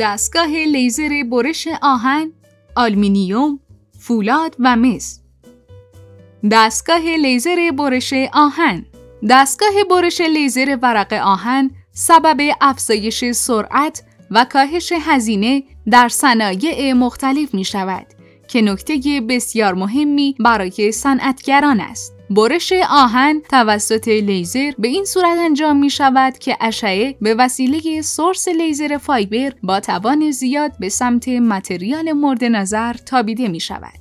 دستگاه لیزر برش آهن، آلمینیوم، فولاد و مس دستگاه لیزر برش آهن دستگاه برش لیزر ورق آهن سبب افزایش سرعت و کاهش هزینه در صنایع مختلف می شود که نکته بسیار مهمی برای صنعتگران است. برش آهن توسط لیزر به این صورت انجام می شود که اشعه به وسیله source لیزر fiber با توان زیاد به سمت material مورد نظر تابیده می شود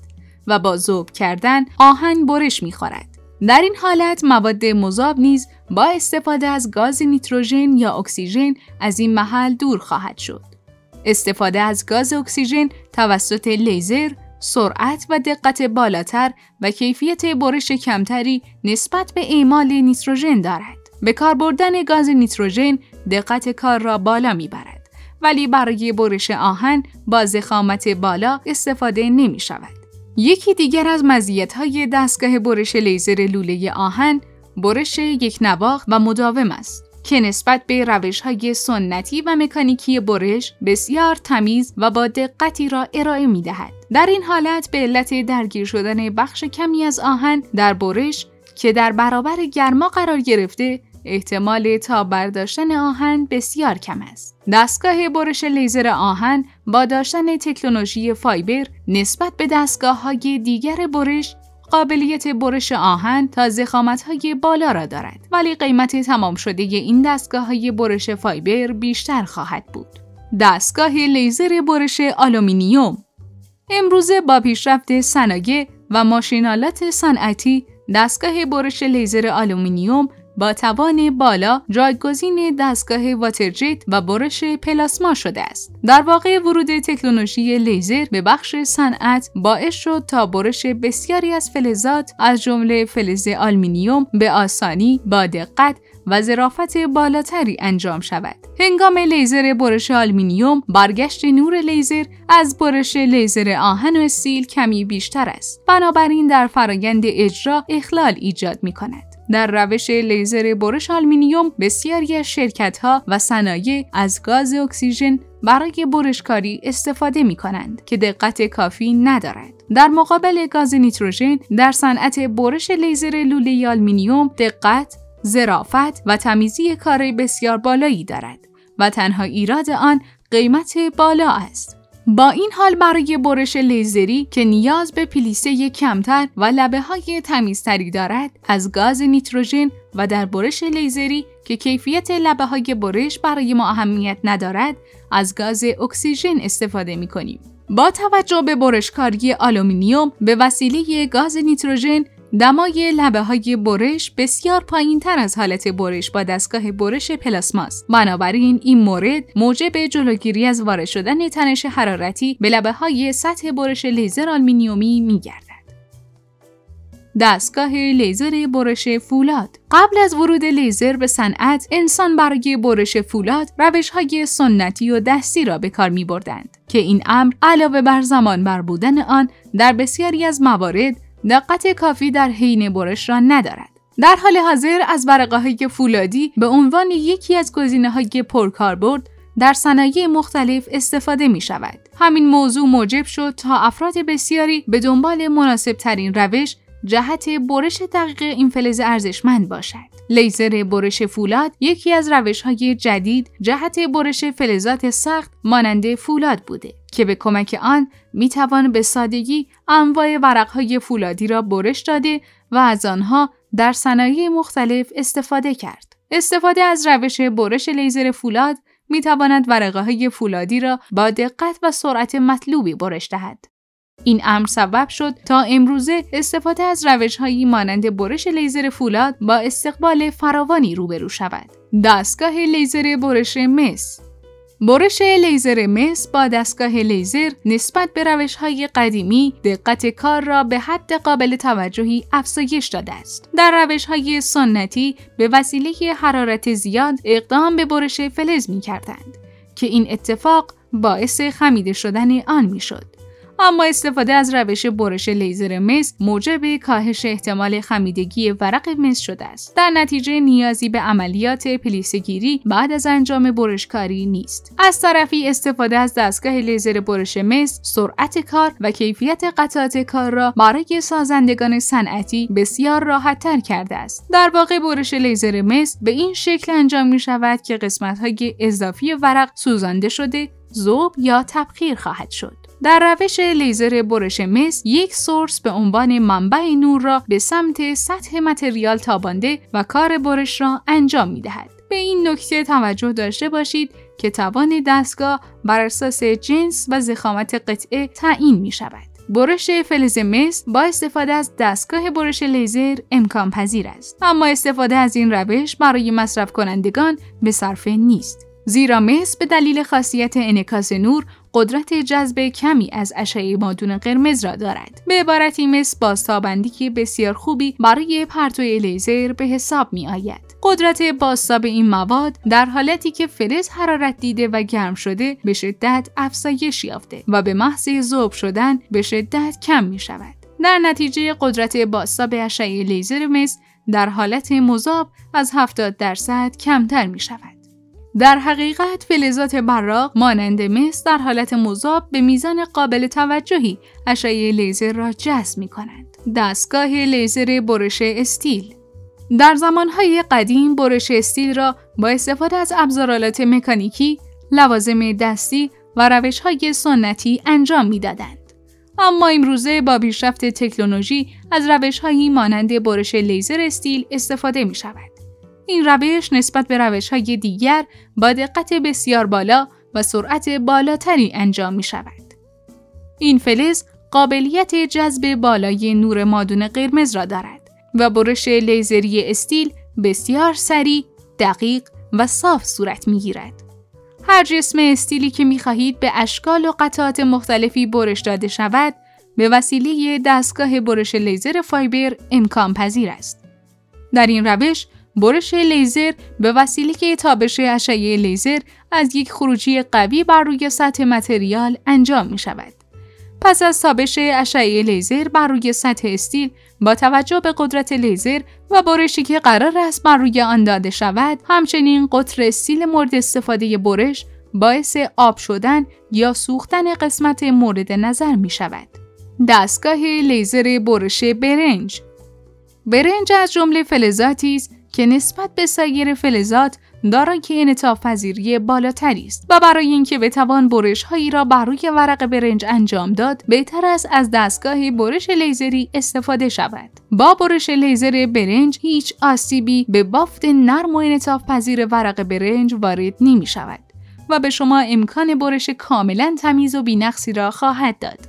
و با ذوب کردن آهن برش می خورد. در این حالت مواد مذاب نیز با استفاده از گاز نیتروژن یا اکسیژن از این محل دور خواهد شد. استفاده از گاز اکسیژن توسط لیزر سرعت و دقت بالاتر و کیفیت برش کمتری نسبت به اعمال نیتروژن دارد. به کار بردن گاز نیتروژن دقت کار را بالا می‌برد ولی برای برش آهن با زخامت بالا استفاده نمی شود. یکی دیگر از مزیت‌های دستگاه برش لیزر لوله آهن برش یک نواخت و مداوم است که نسبت به روش های سنتی و مکانیکی برش بسیار تمیز و با دقتی را ارائه می دهد. در این حالت به علت درگیر شدن بخش کمی از آهن در برش که در برابر گرما قرار گرفته احتمال تا برداشتن آهن بسیار کم است. دستگاه برش لیزر آهن با داشتن تکنولوژی فایبر نسبت به دستگاه های دیگر برش قابلیت برش آهن تا ضخامت های بالا را دارد ولی قیمت تمام شده این دستگاه های برش fiber بیشتر خواهد بود. دستگاه لیزر برش آلومینیوم امروزه با پیشرفت صنایع و ماشین‌آلات صنعتی دستگاه برش لیزر آلومینیوم با توان بالا جایگزین دستگاه waterjet و برش پلاسما شده است. در واقع ورود تکنولوژی لیزر به بخش صنعت باعث شد تا برش بسیاری از فلزات از جمله فلز آلمینیوم به آسانی با دقت و ظرافت بالاتری انجام شود. هنگام لیزر برش آلمینیوم برگشت نور لیزر از برش لیزر آهن و استیل کمی بیشتر است. بنابراین در فرایند اجرا اخلال ایجاد می کند. در روش لیزر برش آلمینیوم بسیاری از شرکت ها و صنایع از گاز اکسیژن برای برشکاری استفاده می کنند که دقت کافی ندارد. در مقابل گاز نیتروژن در صنعت برش لیزر لوله آلمینیوم دقت، ظرافت و تمیزی کار بسیار بالایی دارد و تنها ایراد آن قیمت بالا است. با این حال برای برش لیزری که نیاز به پلیسه کمتر و لبه های تمیزتری دارد از گاز نیتروژن و در برش لیزری که کیفیت لبه های برش برای ما اهمیت ندارد از گاز اکسیژن استفاده می کنیم. با توجه به برشکاری آلومینیوم به وسیله گاز نیتروژن دمای لبه های برش بسیار پایین تر از حالت برش با دستگاه برش پلاسماست. بنابراین این مورد موجب جلوگیری از وارد شدن تنش حرارتی به لبه های سطح برش لیزر آلمینیومی می گردد. دستگاه لیزر برش فولاد قبل از ورود لیزر به صنعت انسان برای برش فولاد روش های سنتی و دستی را به کار می بردند که این امر علاوه بر زمان بر بودن آن در بسیاری از موارد دقت کافی در حین برش را ندارد. در حال حاضر از ورقه های فولادی به عنوان یکی از گزینه های پرکاربرد در صنایع مختلف استفاده می شود. همین موضوع موجب شد تا افراد بسیاری به دنبال مناسب ترین روش جهت برش دقیق این فلز ارزشمند باشد. لیزر برش فولاد یکی از روش های جدید جهت برش فلزات سخت مانند فولاد بوده که به کمک آن می توان به سادگی انواع ورق های فولادی را برش داده و از آنها در صنایع مختلف استفاده کرد. استفاده از روش برش لیزر فولاد می تواند ورقه های فولادی را با دقت و سرعت مطلوبی برش دهد. این امر سبب شد تا امروزه استفاده از روشهایی مانند برش لیزر فولاد با استقبال فراوانی روبرو شود. دستگاه لیزر برش مس برش لیزر مس با دستگاه لیزر نسبت به روش های قدیمی دقت کار را به حد قابل توجهی افزایش داده است. در روش های سنتی به وسیله حرارت زیاد اقدام به برش فلز می کردند که این اتفاق باعث خمیده شدن آن می شد. اما استفاده از روش برش لیزر مس موجب کاهش احتمال خمیدگی ورق مس شده است. در نتیجه نیازی به عملیات پلیسه‌گیری بعد از انجام برشکاری نیست. از طرفی استفاده از دستگاه لیزر برش مس سرعت کار و کیفیت قطعات کار را برای سازندگان صنعتی بسیار راحت تر کرده است. در واقع برش لیزر مس به این شکل انجام می شود که قسمت های اضافی ورق سوزانده شده ذوب یا تبخیر خواهد شد. در روش لیزر برش مس یک source به عنوان منبع نور را به سمت سطح material تابانده و کار برش را انجام می دهد. به این نکته توجه داشته باشید که توان دستگاه بر اساس جنس و ضخامت قطعه تعیین می شود. برش فلز مس با استفاده از دستگاه برش لیزر امکان پذیر است اما استفاده از این روش برای مصرف کنندگان به صرفه نیست زیرا مس به دلیل خاصیت انعکاس نور قدرت جذب کمی از اشعه مادون قرمز را دارد. به عبارتی مس بازتابندگی بسیار خوبی برای پرتو لیزر به حساب می آید. قدرت بازتاب این مواد در حالتی که فلز حرارت دیده و گرم شده به شدت افزایش یافته و به محض ذوب شدن به شدت کم می شود. در نتیجه قدرت بازتاب اشعه لیزر مس در حالت مذاب از 70 درصد کمتر می شود. در حقیقت فلزات براق مانند مس در حالت مذاب به میزان قابل توجهی اشعه لیزر را جذب می کنند. دستگاه لیزر برش استیل در زمانهای قدیم برش استیل را با استفاده از ابزارالات مکانیکی، لوازم دستی و روشهای سنتی انجام می‌دادند. اما امروزه با پیشرفت تکنولوژی از روشهایی مانند برش لیزر استیل استفاده می شود. این روش نسبت به روش های دیگر با دقت بسیار بالا و سرعت بالاتری انجام می شود. این فلز قابلیت جذب بالای نور مادون قرمز را دارد و برش لیزری استیل بسیار سریع، دقیق و صاف صورت می گیرد. هر جسم استیلی که می خواهید به اشکال و قطعات مختلفی برش داده شود، به وسیله دستگاه برش لیزر فایبر امکان پذیر است. در این روش برش لیزر به وسیله تابش اشعه لیزر از یک خروجی قوی بر روی سطح متریال انجام می شود. پس از تابش اشعه لیزر بر روی سطح استیل با توجه به قدرت لیزر و برشی که قرار است بر روی آن داده شود همچنین قطر استیل مورد استفاده برش باعث آب شدن یا سوختن قسمت مورد نظر می شود. دستگاه لیزر برش برنج برنج از جمله فلزاتی است که نسبت به سایر فلزات دارای انعطاف پذیری بالاتری است و برای اینکه بتوان برش هایی را بر روی ورق برنج انجام داد بهتر است از دستگاه برش لیزری استفاده شود. با برش لیزر برنج هیچ آسیبی به بافت نرم و انعطاف پذیر ورق برنج وارد نمی شود و به شما امکان برش کاملا تمیز و بی‌نقصی را خواهد داد.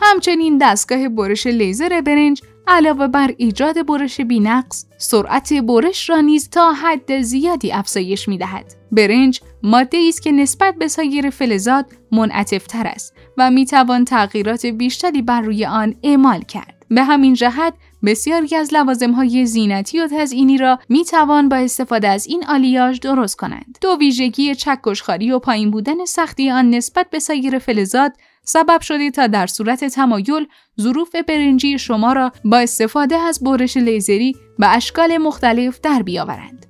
همچنین دستگاه برش لیزر برنج علاوه بر ایجاد برش بینقص، سرعت برش را نیز تا حد زیادی افزایش می دهد. برنج ماده است که نسبت به سایر فلزات منعطفتر است و می توان تغییرات بیشتری بر روی آن اعمال کرد. به همین جهت بسیاری از لوازم های زینتی و تزئینی را می توان با استفاده از این آلیاژ درست کنند. دو ویژگی چکشخاری و پایین بودن سختی آن نسبت به سایر فلزات سبب شده تا در صورت تمایل ظروف برنجی شما را با استفاده از برش لیزری به اشکال مختلف در بیاورند.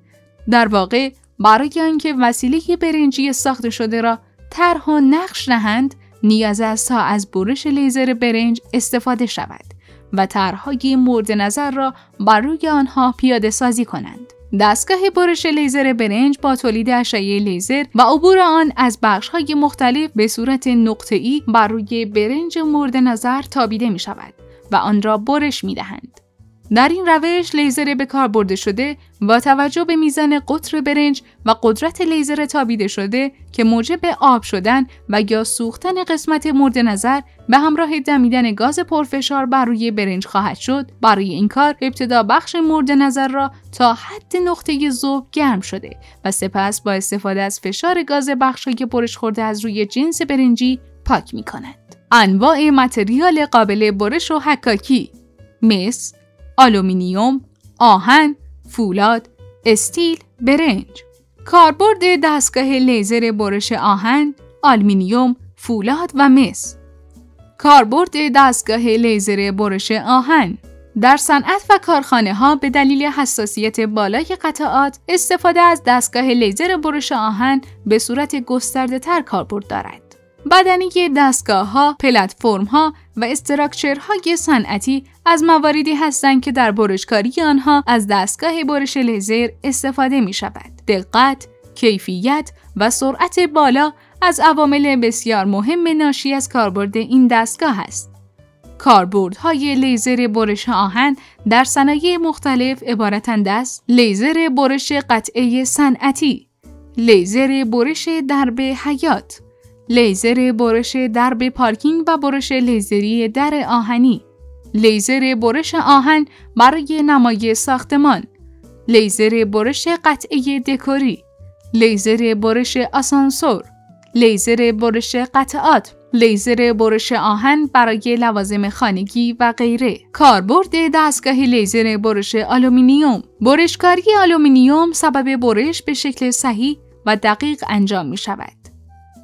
در واقع برای آنکه وسیله برنجی ساخته شده را طرح و نقش نهند نیاز است تا از برش لیزر برنج استفاده شود و طرحهای مورد نظر را بر روی آنها پیاده سازی کنند. دستگاه برش لیزر برنج با تولید اشعه لیزر و عبور آن از های مختلف به صورت نقطه‌ای بر روی برنج مورد نظر تابیده می شود و آن را برش می دهند. در این روش لیزر به کار برده شده با توجه به میزان قطر برنج و قدرت لیزر تابیده شده که موجب آب شدن و یا سوختن قسمت مورد نظر به همراه دمیدن گاز پرفشار بر روی برنج خواهد شد برای این کار ابتدا بخش مورد نظر را تا حد نقطه ذوب گرم شده و سپس با استفاده از فشار گاز که برش خورده از روی جنس برنجی پاک می کنند. انواع material قابل برش و حکاکی مس آلومینیوم، آهن، فولاد، استیل، برنج. کاربرد دستگاه لیزر برش آهن، آلومینیوم، فولاد و مس کاربرد دستگاه لیزر برش آهن در صنعت و کارخانه ها به دلیل حساسیت بالای قطعات استفاده از دستگاه لیزر برش آهن به صورت گسترده تر کاربرد دارد. بدنی دستگاه ها، پلتفرم ها و های صنعتی از مواردی هستند که در برشکاری آنها از دستگاه برش لیزر استفاده می شود. دقت، کیفیت و سرعت بالا از عوامل بسیار مهم ناشی از کاربرد این دستگاه است. کاربردهای لیزر برش آهن در صنایع مختلف عبارتند از لیزر برش قطعه صنعتی، لیزر برش درب حیاط، لیزر برش درب پارکینگ و برش لیزری در آهنی، لیزر برش آهن برای نمای ساختمان، لیزر برش قطعه دکوری، لیزر برش آسانسور، لیزر برش قطعات، لیزر برش آهن برای لوازم خانگی و غیره. کاربرد دستگاه لیزر برش آلومینیوم. برشکاری آلومینیوم سبب برش به شکل صحیح و دقیق انجام می شود.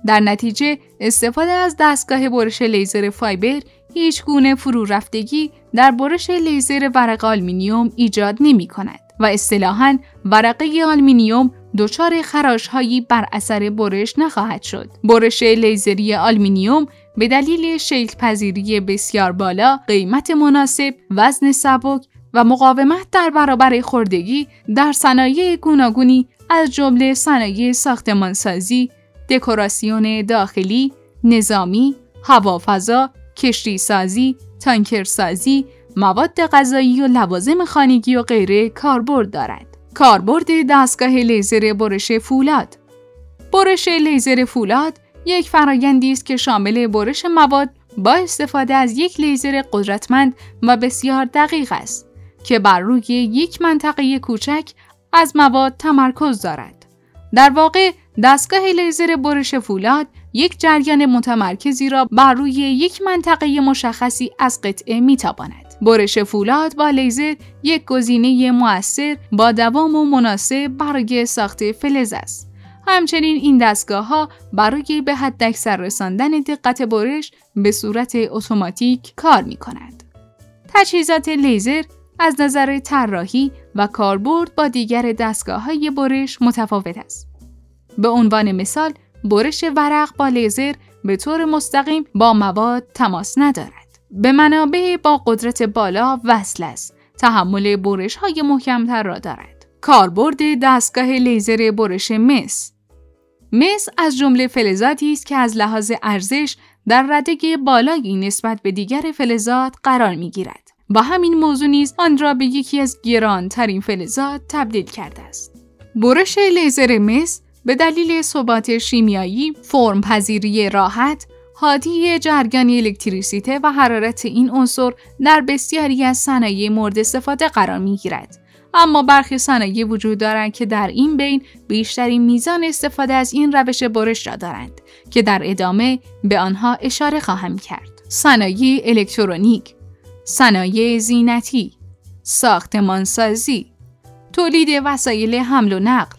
در نتیجه استفاده از دستگاه برش لیزر فایبر هیچ گونه فرو رفتگی در برش لیزر ورق آلومینیوم ایجاد نمی کند و اصطلاحاً ورقه آلومینیوم دچار خراش هایی بر اثر برش نخواهد شد. برش لیزری آلومینیوم به دلیل شکل پذیری بسیار بالا، قیمت مناسب، وزن سبک و مقاومت در برابر خوردگی در صنایع گوناگونی از جمله صنایع ساختمانسازی، دکوراسیون داخلی، نظامی، هوافضا، کشتی سازی، تانکر سازی، مواد غذایی و لوازم خانگی و غیره کاربرد دارد. کاربرد دستگاه لیزر برش فولاد برش لیزر فولاد یک فرایندی است که شامل برش مواد با استفاده از یک لیزر قدرتمند و بسیار دقیق است که بر روی یک منطقه کوچک از مواد تمرکز دارد. در واقع دستگاه لیزر برش فولاد یک جریان متمرکزی را بر روی یک منطقه مشخصی از قطعه میتاباند. برش فولاد با لیزر یک گزینه مؤثر با دوام و مناسب برای ساخت فلز است. همچنین این دستگاه ها برای به حد اکثر رساندن دقت برش به صورت اتوماتیک کار می کند. تجهیزات لیزر از نظر طراحی و کاربرد با دیگر دستگاه های برش متفاوت است. به عنوان مثال، برش ورق با لیزر به طور مستقیم با مواد تماس ندارد. به منابع با قدرت بالا وصل است. تحمل برش های محکمتر را دارد. کاربرد دستگاه لیزر برش مس مس از جمله فلزاتی است که از لحاظ ارزش در رده بالایی نسبت به دیگر فلزات قرار می گیرد و همین موضوع نیز آن را به یکی از گرانترین فلزات تبدیل کرده است. برش لیزر مس به دلیل ثبات شیمیایی، فرم پذیری راحت، حادی جریان الکتریسیته و حرارت این عنصر در بسیاری از صنایع مورد استفاده قرار می گیرد. اما برخی صنایع وجود دارند که در این بین بیشترین میزان استفاده از این روش برش را دارند که در ادامه به آنها اشاره خواهم کرد. صنایع الکترونیک، صنایع زینتی، ساختمانسازی، تولید وسایل حمل و نقل،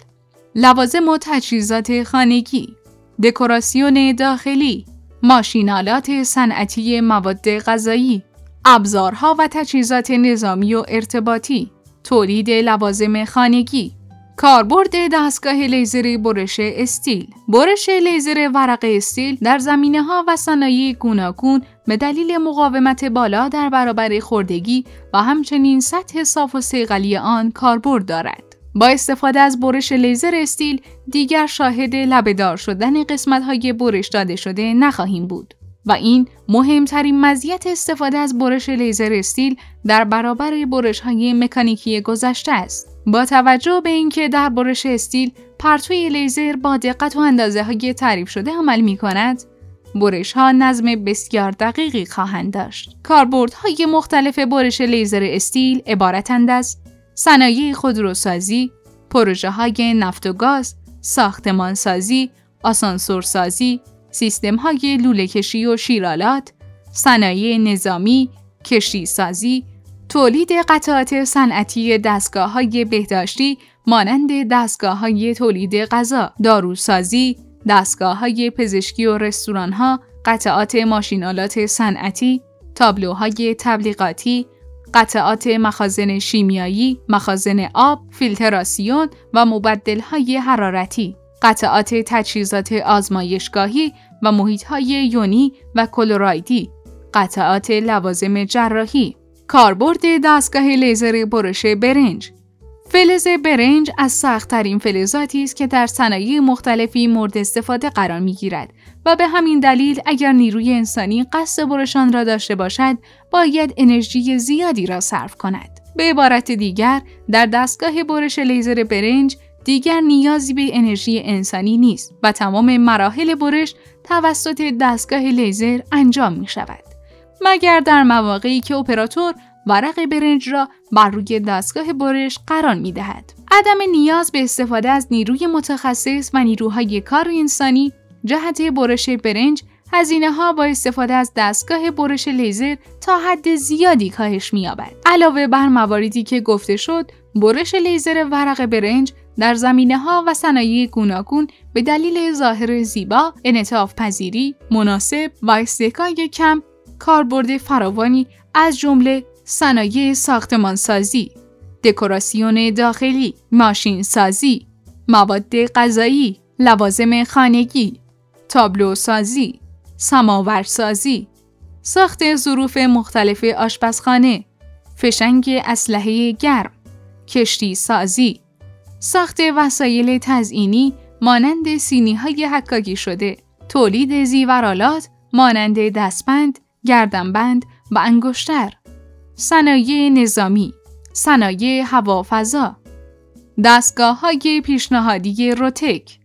لوازم و تجهیزات خانگی، دکوراسیون داخلی، ماشینالات صنعتی مواد غذایی، ابزارها و تجهیزات نظامی و ارتباطی، تولید لوازم خانگی، کاربرد دستگاه لیزر برش استیل برش لیزر ورق استیل در زمینه ها و صنایع گوناگون به دلیل مقاومت بالا در برابر خوردگی و همچنین سطح صاف و صیقلی آن کاربرد دارد. با استفاده از برش لیزر استیل دیگر شاهد لبه‌دار شدن قسمت های برش داده شده نخواهیم بود و این مهمترین مزیت استفاده از برش لیزر استیل در برابر برش های مکانیکی گذشته است. با توجه به اینکه در برش استیل پرتوی لیزر با دقت و اندازه های تعریف شده عمل می کند، برش ها نظم بسیار دقیقی خواهند داشت. کاربردهای مختلف برش لیزر استیل عبارتند از صنایع خودروسازی، پروژه های نفت و گاز، ساختمانسازی، آسانسورسازی، سیستم های لوله کشی و شیرالات، صنایع نظامی، کشتی سازی، تولید قطعات صنعتی دستگاه های بهداشتی مانند دستگاه های تولید غذا، داروسازی، دستگاه های پزشکی و رستوران ها، قطعات ماشینالات صنعتی، تابلوهای تبلیغاتی، قطعات مخازن شیمیایی، مخازن آب، فیلتراسیون و مبدلهای حرارتی، قطعات تجهیزات آزمایشگاهی و محیطهای یونی و کلورایدی، قطعات لوازم جراحی، کاربرد دستگاه لیزر برش برنج. فلز برنج از سختترین فلزاتی است که در صنایع مختلفی مورد استفاده قرار می گیرد و به همین دلیل اگر نیروی انسانی قصد برشان را داشته باشد باید انرژی زیادی را صرف کند. به عبارت دیگر در دستگاه برش لیزر برنج دیگر نیازی به انرژی انسانی نیست و تمام مراحل برش توسط دستگاه لیزر انجام می شود. مگر در مواقعی که اپراتور ورق برنج را بر روی دستگاه برش قرار می دهد. عدم نیاز به استفاده از نیروی متخصص و نیروهای کار انسانی جهت برش برنج هزینه ها با استفاده از دستگاه برش لیزر تا حد زیادی کاهش می‌یابد. علاوه بر مواردی که گفته شد، برش لیزر ورق برنج در زمینه ها و صنایع گوناگون به دلیل ظاهر زیبا، انعطاف پذیری، مناسب و استحکای کم کاربرد فراوانی از جمله صنایع ساختمانسازی، دکوراسیون داخلی، ماشین سازی، مواد غذایی، لوازم خانگی، تابلو سازی، سماورسازی، ساخت ظروف مختلف آشپزخانه، فشنگ اسلحه گرم، کشتی سازی، ساخت وسایل تزئینی مانند سینی های حکاکی شده، تولید زیورالات مانند دستبند، گردنبند و انگشتر، صنایع نظامی، صنایع هوافضا، دستگاه های پیشنهادی روتک،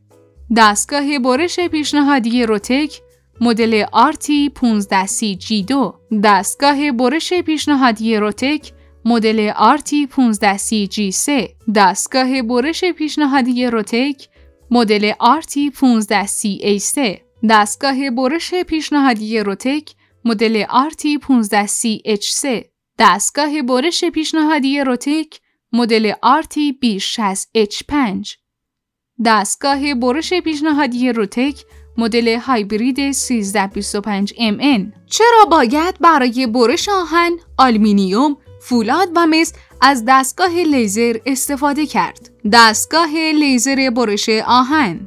دستگاه برش پیشنهادی روتک مدل آرتی 15 جی 2 دستگاه برش پیشنهادی روتک مدل RT 15 G 3 دستگاه برش پیشنهادی روتک مدل RT 15 A 3 دستگاه برش پیشنهادی روتک مدل RT 15 H 3 دستگاه برش پیشنهادی روتک مدل RT 2060 H 5 دستگاه برش پیشنهادی روتک مدل هایبرید 1325 MN چرا باید برای برش آهن، آلمینیوم، فولاد و مس از دستگاه لیزر استفاده کرد؟ دستگاه لیزر برش آهن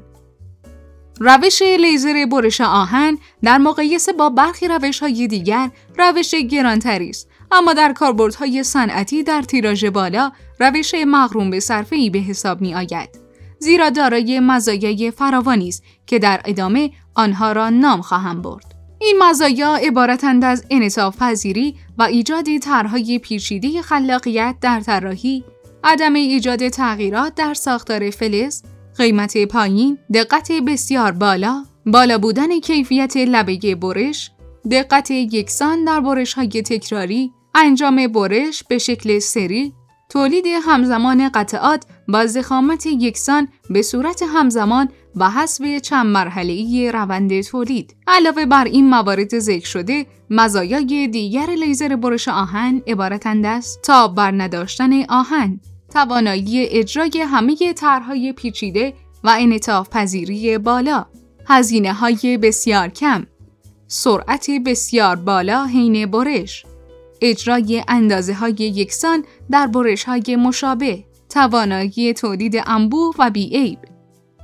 روش لیزر برش آهن در مقایسه با برخی روش های دیگر روش گرانتری است اما در کاربردهای صنعتی در تیراژ بالا روش مقرون به صرفه به حساب می آید. زیرا دارای مزایای فراوانی است که در ادامه آنها را نام خواهم برد. این مزایا عبارتند از انعطاف پذیری و ایجاد طرحهای پیچیده خلاقیت در طراحی، عدم ایجاد تغییرات در ساختار فلز، قیمت پایین، دقت بسیار بالا، بالا بودن کیفیت لبه برش، دقت یکسان در برش های تکراری، انجام برش به شکل سری، تولید همزمان قطعات با زخامت یکسان به صورت همزمان و حسب چند مرحله روند تولید. علاوه بر این موارد ذکر شده، مزایای دیگر لیزر برش آهن عبارتند است تا بر نداشتن آهن، توانایی اجرای همه طرحهای پیچیده و انعطاف پذیری بالا، هزینه های بسیار کم، سرعت بسیار بالا حین برش، اجرای اندازه های یکسان در برش های مشابه، توانایی تولید انبوه و بی‌عیب،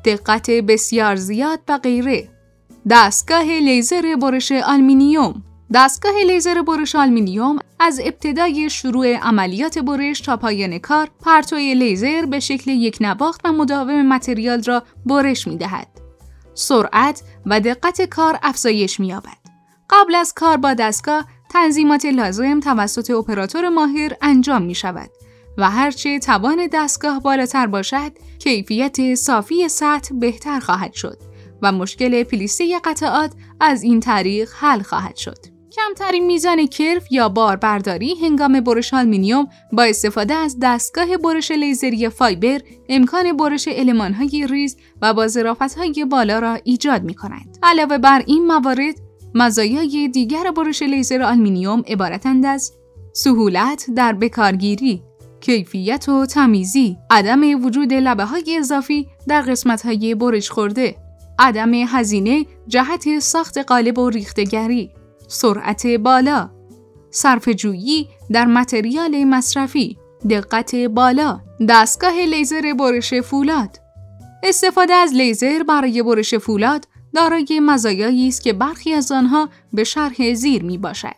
دقت بسیار زیاد و غیره. دستگاه لیزر برش آلمینیوم دستگاه لیزر برش آلمینیوم از ابتدای شروع عملیات برش تا پایان کار پرتوی لیزر به شکل یک نواخت و مداوم متریال را برش می دهد. سرعت و دقت کار افزایش می یابد. قبل از کار با دستگاه تنظیمات لازم توسط اپراتور ماهر انجام می شود و هرچه توان دستگاه بالاتر باشد کیفیت صافی سطح بهتر خواهد شد و مشکل پلیسه قطعات از این طریق حل خواهد شد. کمترین میزان kerf یا بار برداری هنگام برش آلمینیوم با استفاده از دستگاه برش لیزری فایبر امکان برش المانهای ریز و با های بالا را ایجاد می کند. علاوه بر این موارد مزایای دیگر برش لیزر آلمینیوم عبارتند از سهولت در بکارگیری، کیفیت و تمیزی، عدم وجود لبه های اضافی در قسمت های برش خورده، عدم هزینه جهت ساخت قالب و ریختگری، سرعت بالا، صرف جویی در متریال مصرفی، دقت بالا، دستگاه لیزر برش فولاد. استفاده از لیزر برای برش فولاد دارای مزایایی است که برخی از آنها به شرح زیر می باشد.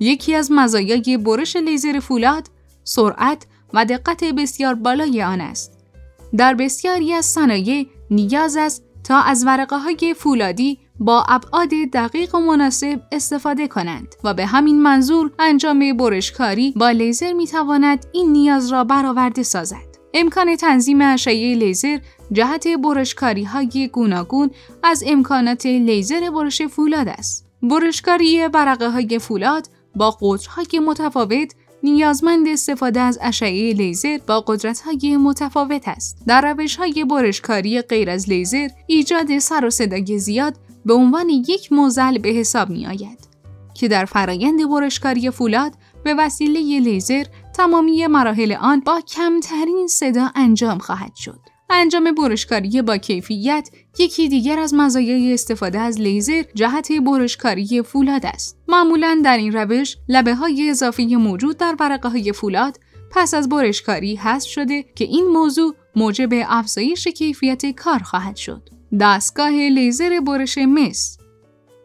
یکی از مزایای برش لیزر فولاد سرعت و دقت بسیار بالای آن است. در بسیاری از صنایع نیاز است تا از ورقه های فولادی با ابعاد دقیق و مناسب استفاده کنند و به همین منظور انجام برشکاری با لیزر می تواند این نیاز را برآورده سازد. امکان تنظیم اشعه لیزر جهت برشکاری های گوناگون از امکانات لیزر برش فولاد است. برشکاری ورقه های فولاد با قطرهای متفاوت نیازمند استفاده از اشعه لیزر با قدرت‌های متفاوت است. در روش‌های برشکاری غیر از لیزر، ایجاد سر و صدای زیاد به عنوان یک معضل به حساب می آید که در فرایند برشکاری فولاد به وسیله لیزر تمامی مراحل آن با کمترین صدا انجام خواهد شد. انجام برشکاری با کیفیت یکی دیگر از مزایای استفاده از لیزر جهت برشکاری فولاد است. معمولا در این روش لبه های اضافی موجود در ورقه های فولاد پس از برشکاری حذف شده که این موضوع موجب افزایش کیفیت کار خواهد شد. دستگاه لیزر برش مس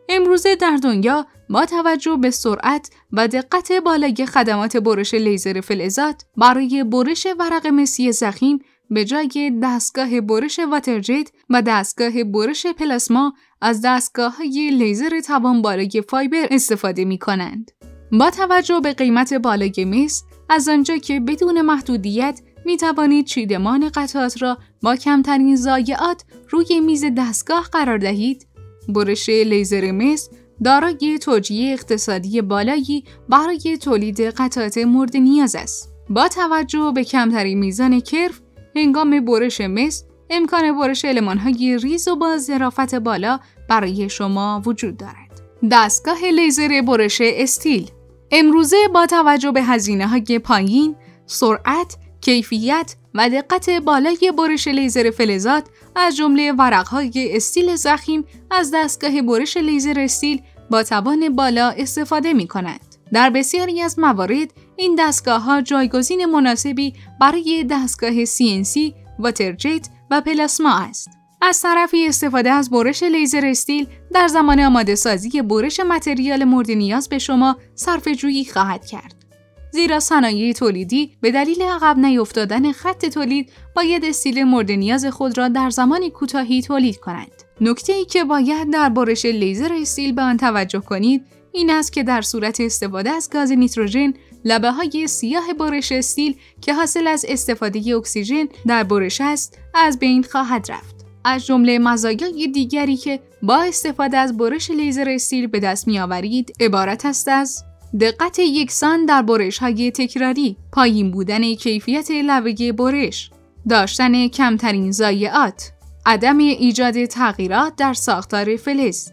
امروزه در دنیا با توجه به سرعت و دقت بالای خدمات برش لیزر فلزات برای برش ورق مسی زخیم به جای دستگاه برش واترجت و دستگاه برش پلاسما از دستگاه های لیزر توان بالای فایبر استفاده می کنند. با توجه به قیمت بالای مس از آنجا که بدون محدودیت می توانید چیدمان قطعات را با کمترین ضایعات روی میز دستگاه قرار دهید برش لیزر مس دارای توجیه اقتصادی بالایی برای تولید قطعات مورد نیاز است با توجه به کمترین میزان کرف هنگام برش مس امکان برش های ریز و با ظرافت بالا برای شما وجود دارد. دستگاه لیزر برش استیل امروزه با توجه به هزینه های پایین، سرعت، کیفیت و دقت بالای برش لیزر فلزات از جمله ورقهای استیل ضخیم از دستگاه برش لیزر استیل با توان بالا استفاده می کند. در بسیاری از موارد این دستگاه ها جایگزین مناسبی برای دستگاه CNC، واترجت و پلاسما است. از طرفی استفاده از برش لیزر استیل در زمان آماده سازی برش متریال مورد نیاز به شما صرف جویی خواهد کرد. زیرا صنایع تولیدی به دلیل عقب نیفتادن خط تولید باید استیل مورد نیاز خود را در زمان کوتاهی تولید کنند. نکته ای که باید در برش لیزر استیل به آن توجه کنید این است که در صورت استفاده از گاز نیتروژن لبه های سیاه برش استیل که حاصل از استفاده اکسیژن در برش است از بین خواهد رفت. از جمله مزایای دیگری که با استفاده از برش لیزر استیل به دست می آورید عبارت است از دقت یکسان در برش های تکراری، پایین بودن کیفیت لبه برش، داشتن کمترین ضایعات، عدم ایجاد تغییرات در ساختار فلز،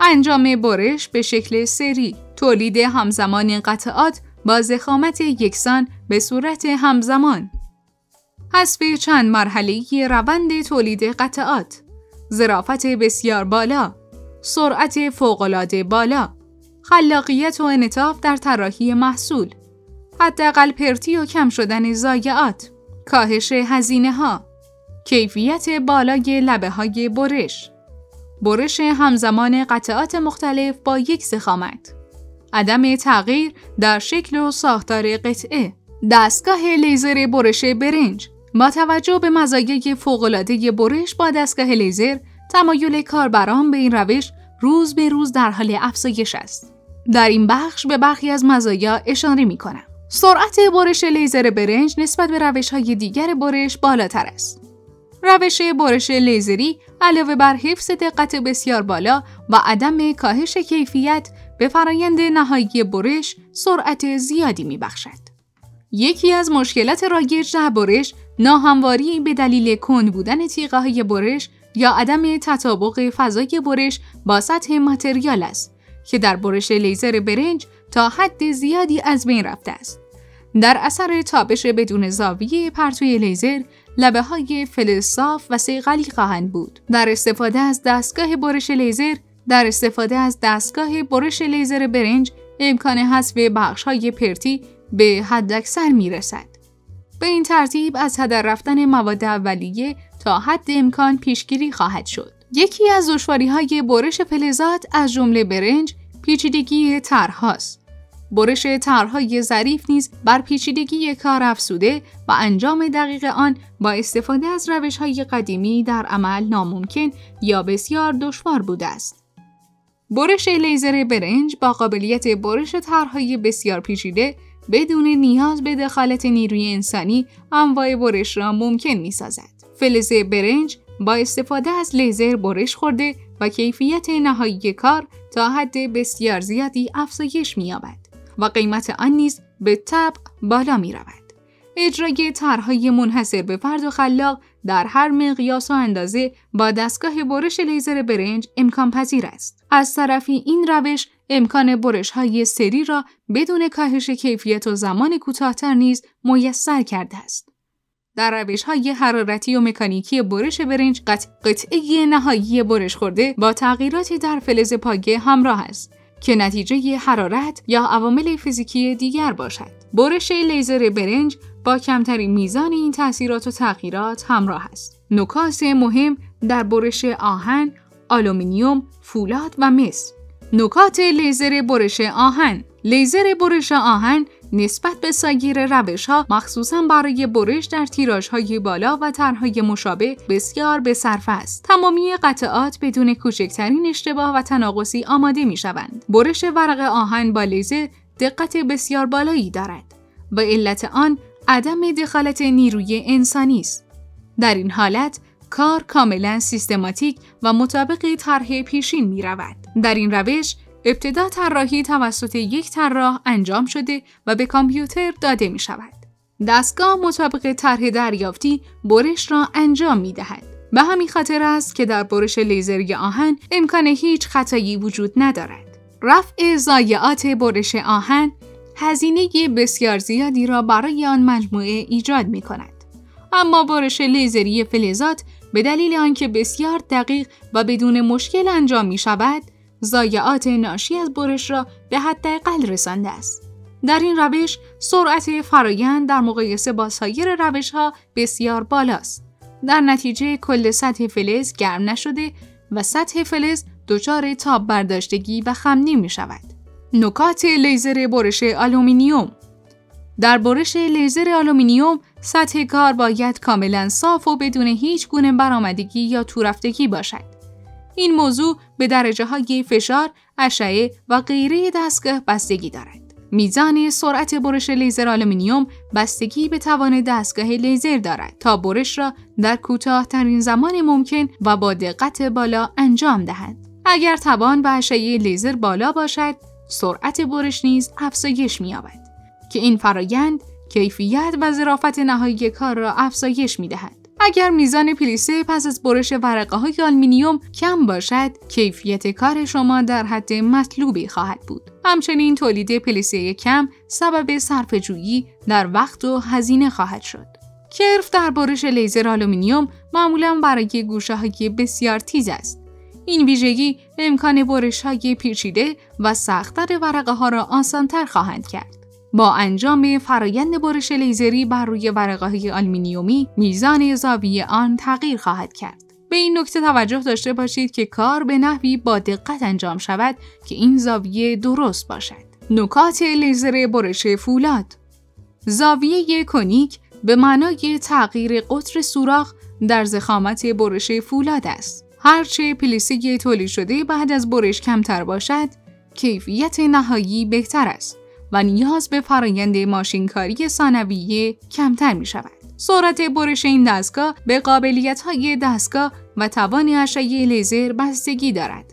انجام برش به شکل سری، تولید همزمان قطعات با زخامت یکسان به صورت همزمان، حذف چند مرحله روند تولید قطعات، ظرافت بسیار بالا، سرعت فوقالعاده بالا، خلاقیت و انطاف در طراحی محصول، حداقل پرتی و کم شدن ضایعات، کاهش هزینه ها، کیفیت بالای لبه های برش، برش همزمان قطعات مختلف با یک زخامت، عدم تغییر در شکل و ساختار قطعه، دستگاه لیزر برش برنج. با توجه به مزایای فوق‌العاده برش با دستگاه لیزر تمایل کاربران به این روش روز به روز در حال افزایش است. در این بخش به برخی از مزایا اشاره می کنم. سرعت برش لیزر برنج نسبت به روش های دیگر برش بالاتر است. روش برش لیزری علاوه بر حفظ دقت بسیار بالا و عدم کاهش کیفیت به فرایند نهایی برش سرعت زیادی می بخشد. یکی از مشکلات رایج در برش ناهمواری به دلیل کند بودن تیغه های برش یا عدم تطابق فضای برش با سطح متریال است که در برش لیزر برنج تا حد زیادی از بین رفته است. در اثر تابش بدون زاویه پرتوی لیزر، لبه های فلزصاف و سیغلی خواهند بود. در استفاده از دستگاه برش لیزر در استفاده از دستگاه برش لیزر برنج امکان حذف بخش های پرتی به حداکثر می رسد. به این ترتیب از هدر رفتن مواد اولیه تا حد امکان پیشگیری خواهد شد. یکی از دشواری های برش فلزات از جمله برنج پیچیدگی طرحهاست. برش طرحهای ظریف نیز بر پیچیدگی کار افسوده و انجام دقیق آن با استفاده از روش های قدیمی در عمل ناممکن یا بسیار دشوار بوده است. برش لیزر برنج با قابلیت برش طرحهای بسیار پیچیده بدون نیاز به دخالت نیروی انسانی انواع برش را ممکن می سازد. فلز برنج با استفاده از لیزر برش خورده و کیفیت نهایی کار تا حد بسیار زیادی افزایش می‌یابد و قیمت آن نیز به طبق بالا می رود. اجرای طرحهای منحصر به فرد و خلاق در هر مقیاس و اندازه با دستگاه برش لیزر برنج امکان پذیر است. از طرفی این روش امکان برش های سری را بدون کاهش کیفیت و زمان کوتاهتر نیز میسر کرده است. در روش های حرارتی و مکانیکی برش برنج قطع قطعه نهایی برش خورده با تغییراتی در فلز پاگه همراه است که نتیجه حرارت یا عوامل فیزیکی دیگر باشد. برش لیزر برنج با کمترین میزان این تاثیرات و تغییرات همراه است. نکات مهم در برش آهن، آلومینیوم، فولاد و مس. نکات لیزر برش آهن لیزر برش آهن نسبت به سایر روش ها مخصوصا برای برش در تیراژ های بالا و طرحهای مشابه بسیار به صرفه است. تمامی قطعات بدون کوچکترین اشتباه و تناقضی آماده می شوند. برش ورق آهن با لیزر دقت بسیار بالایی دارد و علت آن عدم دخالت نیروی انسانی است. در این حالت کار کاملا سیستماتیک و مطابق طرح پیشین می رود. در این روش ابتدا طراحی توسط یک طراح انجام شده و به کامپیوتر داده می شود. دستگاه مطابق طرح دریافتی برش را انجام می دهد. به همین خاطر است که در برش لیزری آهن امکان هیچ خطایی وجود ندارد. رفع ضایعات برش آهن هزینه بسیار زیادی را برای آن مجموعه ایجاد می کند. اما برش لیزری فلزات به دلیل آنکه بسیار دقیق و بدون مشکل انجام می شود، ضایعات ناشی از برش را به حداقل رسانده است. در این روش سرعت فرایند در مقایسه با سایر روش ها بسیار بالاست. در نتیجه کل سطح فلز گرم نشده و سطح فلز دچار تاب برداشتگی و خمنی می شود. نکات لیزر برش آلومینیوم در برش لیزر آلومینیوم سطح کار باید کاملا صاف و بدون هیچ گونه برآمدگی یا تورفتگی باشد. این موضوع به درجه های فشار، اشعه و غیره دستگاه بستگی دارد. میزان سرعت برش لیزر آلومینیوم بستگی به توان دستگاه لیزر دارد تا برش را در کوتاهترین زمان ممکن و با دقت بالا انجام دهد. اگر توان و اشعه لیزر بالا باشد، سرعت برش نیز افزایش می‌یابد که این فرایند کیفیت و ظرافت نهایی کار را افزایش می‌دهد. اگر میزان پلیسه پس از برش ورقه های آلمینیوم کم باشد، کیفیت کار شما در حد مطلوبی خواهد بود. همچنین تولید پلیسه کم سبب جویی در وقت و هزینه خواهد شد. کرف در برش لیزر آلومینیوم معمولا برای گوشه های بسیار تیز است. این ویژگی امکان برش های پیچیده و سختتر ورقه ها را آسانتر خواهند کرد. با انجام فرایند برش لیزری بر روی ورقه های آلمینیومی میزان زاویه آن تغییر خواهد کرد. به این نکته توجه داشته باشید که کار به نحوی با دقت انجام شود که این زاویه درست باشد. نکات لیزر برش فولاد زاویه کنیک به معنای تغییر قطر سوراخ در زخامت برش فولاد است. هرچه پلیسه تولید شده بعد از برش کمتر باشد، کیفیت نهایی بهتر است. و نیاز به فرایند ماشینکاری ثانویه کمتر می شود. سرعت برش این دستگاه به قابلیت های دستگاه و توان اشعه لیزر بستگی دارد.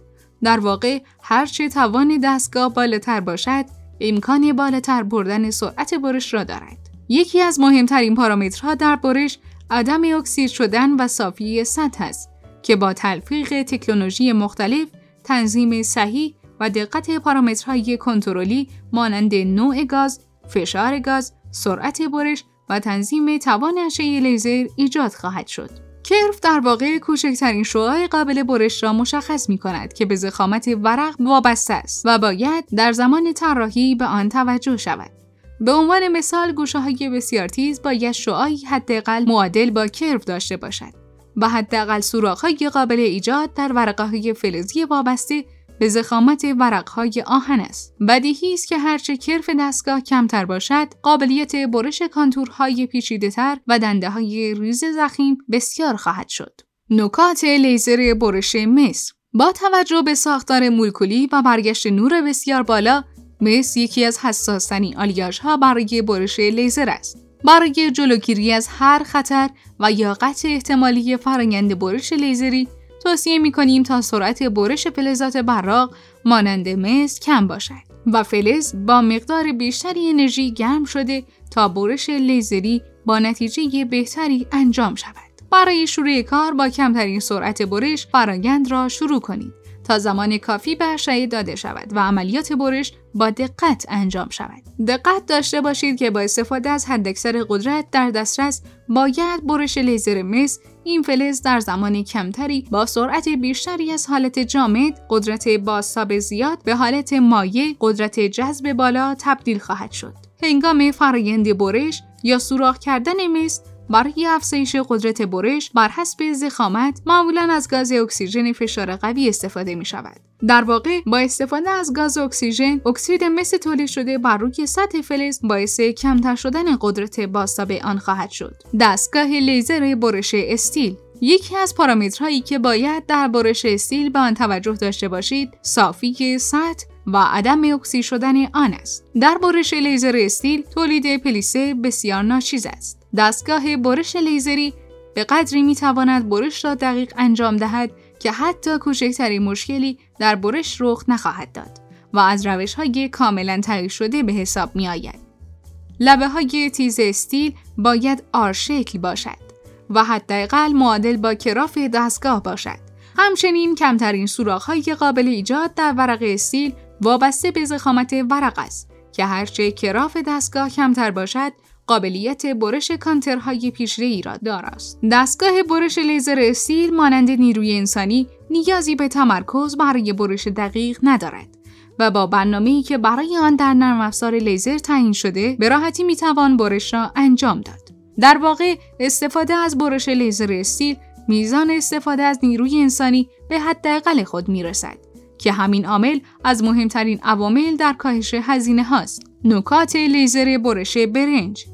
در واقع هرچه توان دستگاه بالاتر باشد، امکان بالاتر بردن سرعت برش را دارد. یکی از مهمترین پارامترها در برش عدم اکسید شدن و صافی سطح است که با تلفیق تکنولوژی مختلف، تنظیم صحیح و دقت پارامترهای کنترلی مانند نوع گاز، فشار گاز، سرعت برش و تنظیم توان اشعه لیزر ایجاد خواهد شد. کرف در واقع کوچکترین شعاع قابل برش را مشخص می کند که به زخامت ورق وابسته است و باید در زمان طراحی به آن توجه شود. به عنوان مثال گوشه های بسیار تیز باید شعاعی حداقل معادل با کرف داشته باشد و حداقل های قابل ایجاد در ورقه های فلزی وابسته به ضخامت ورقهای آهن است. بدیهی است که هرچه کرف دستگاه کمتر باشد، قابلیت برش کانتورهای پیچیده‌تر و دنده های ریز ضخیم بسیار خواهد شد. نکات لیزر برش مس با توجه به ساختار مولکولی و برگشت نور بسیار بالا، مس یکی از حساسترین ها برای برش لیزر است. برای جلوگیری از هر خطر و یا قطع احتمالی فرایند برش لیزری توصیه می کنیم تا سرعت برش فلزات براق مانند مس کم باشد و فلز با مقدار بیشتری انرژی گرم شده تا برش لیزری با نتیجه بهتری انجام شود. برای شروع کار با کمترین سرعت برش فرایند را شروع کنید. تا زمان کافی به اشعه داده شود و عملیات برش با دقت انجام شود. دقت داشته باشید که با استفاده از حداکثر قدرت در دسترس باید برش لیزر مس این فلز در زمان کمتری با سرعت بیشتری از حالت جامد قدرت بازتاب زیاد به حالت مایع قدرت جذب بالا تبدیل خواهد شد. هنگام فرایند برش یا سوراخ کردن مس برای افزایش قدرت برش بر حسب ضخامت معمولا از گاز اکسیژن فشار قوی استفاده می شود. در واقع با استفاده از گاز اکسیژن اکسید مس تولید شده بر روی سطح فلز باعث کمتر شدن قدرت بازتاب آن خواهد شد. دستگاه لیزر برش استیل یکی از پارامترهایی که باید در برش استیل به آن توجه داشته باشید صافی سطح و عدم اکسی شدن آن است. در برش لیزر استیل تولید پلیسه بسیار ناچیز است. دستگاه برش لیزری به قدری می تواند برش را دقیق انجام دهد که حتی کوچکترین مشکلی در برش رخ نخواهد داد و از روش های کاملا تغییر شده به حساب می آید. لبه های تیز استیل باید آر شکل باشد و حداقل معادل با کراف دستگاه باشد. همچنین کمترین سوراخ های قابل ایجاد در ورق استیل وابسته به زخامت ورق است که هرچه کراف دستگاه کمتر باشد قابلیت برش کانترهای پیشره ای را دارد. دستگاه برش لیزر استیل مانند نیروی انسانی نیازی به تمرکز برای برش دقیق ندارد و با برنامه‌ای که برای آن در نرم افزار لیزر تعیین شده به راحتی می‌توان برش را انجام داد. در واقع استفاده از برش لیزر استیل میزان استفاده از نیروی انسانی به حداقل خود می‌رسد که همین عامل از مهمترین عوامل در کاهش هزینه هاست. نکات لیزر برش برنج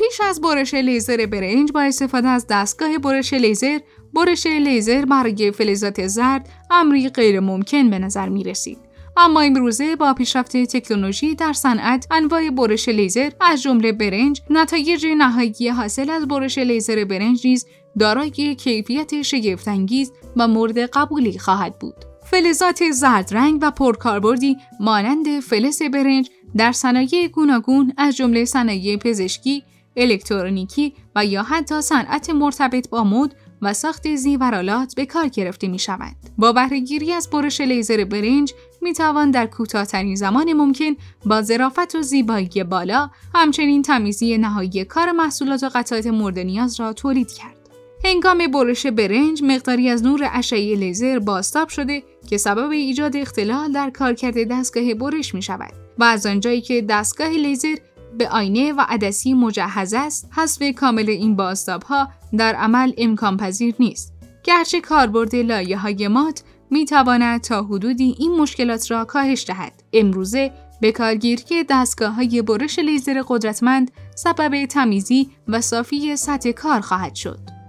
پیش از برش لیزر برنج با استفاده از دستگاه برش لیزر برش لیزر برای فلزات زرد امری غیر ممکن به نظر می رسید. اما امروزه با پیشرفت تکنولوژی در صنعت انواع برش لیزر از جمله برنج نتایج نهایی حاصل از برش لیزر برنج نیز دارای کیفیت شگفتانگیز و مورد قبولی خواهد بود فلزات زرد رنگ و پرکاربردی مانند فلز برنج در صنایع گوناگون از جمله صنایع پزشکی الکترونیکی و یا حتی صنعت مرتبط با مد و ساخت زیورالات به کار گرفته می شود. با بهرهگیری از برش لیزر برنج می توان در کوتاهترین زمان ممکن با ظرافت و زیبایی بالا همچنین تمیزی نهایی کار محصولات و قطعات مورد نیاز را تولید کرد. هنگام برش برنج مقداری از نور اشعه لیزر باستاب شده که سبب ایجاد اختلال در کارکرد دستگاه برش می شود و از آنجایی که دستگاه لیزر به آینه و عدسی مجهز است. حذف کامل این باستاب ها در عمل امکان پذیر نیست. گرچه کاربرد لایه های مات می تواند تا حدودی این مشکلات را کاهش دهد. امروزه به کارگیری دستگاه های برش لیزر قدرتمند سبب تمیزی و صافی سطح کار خواهد شد.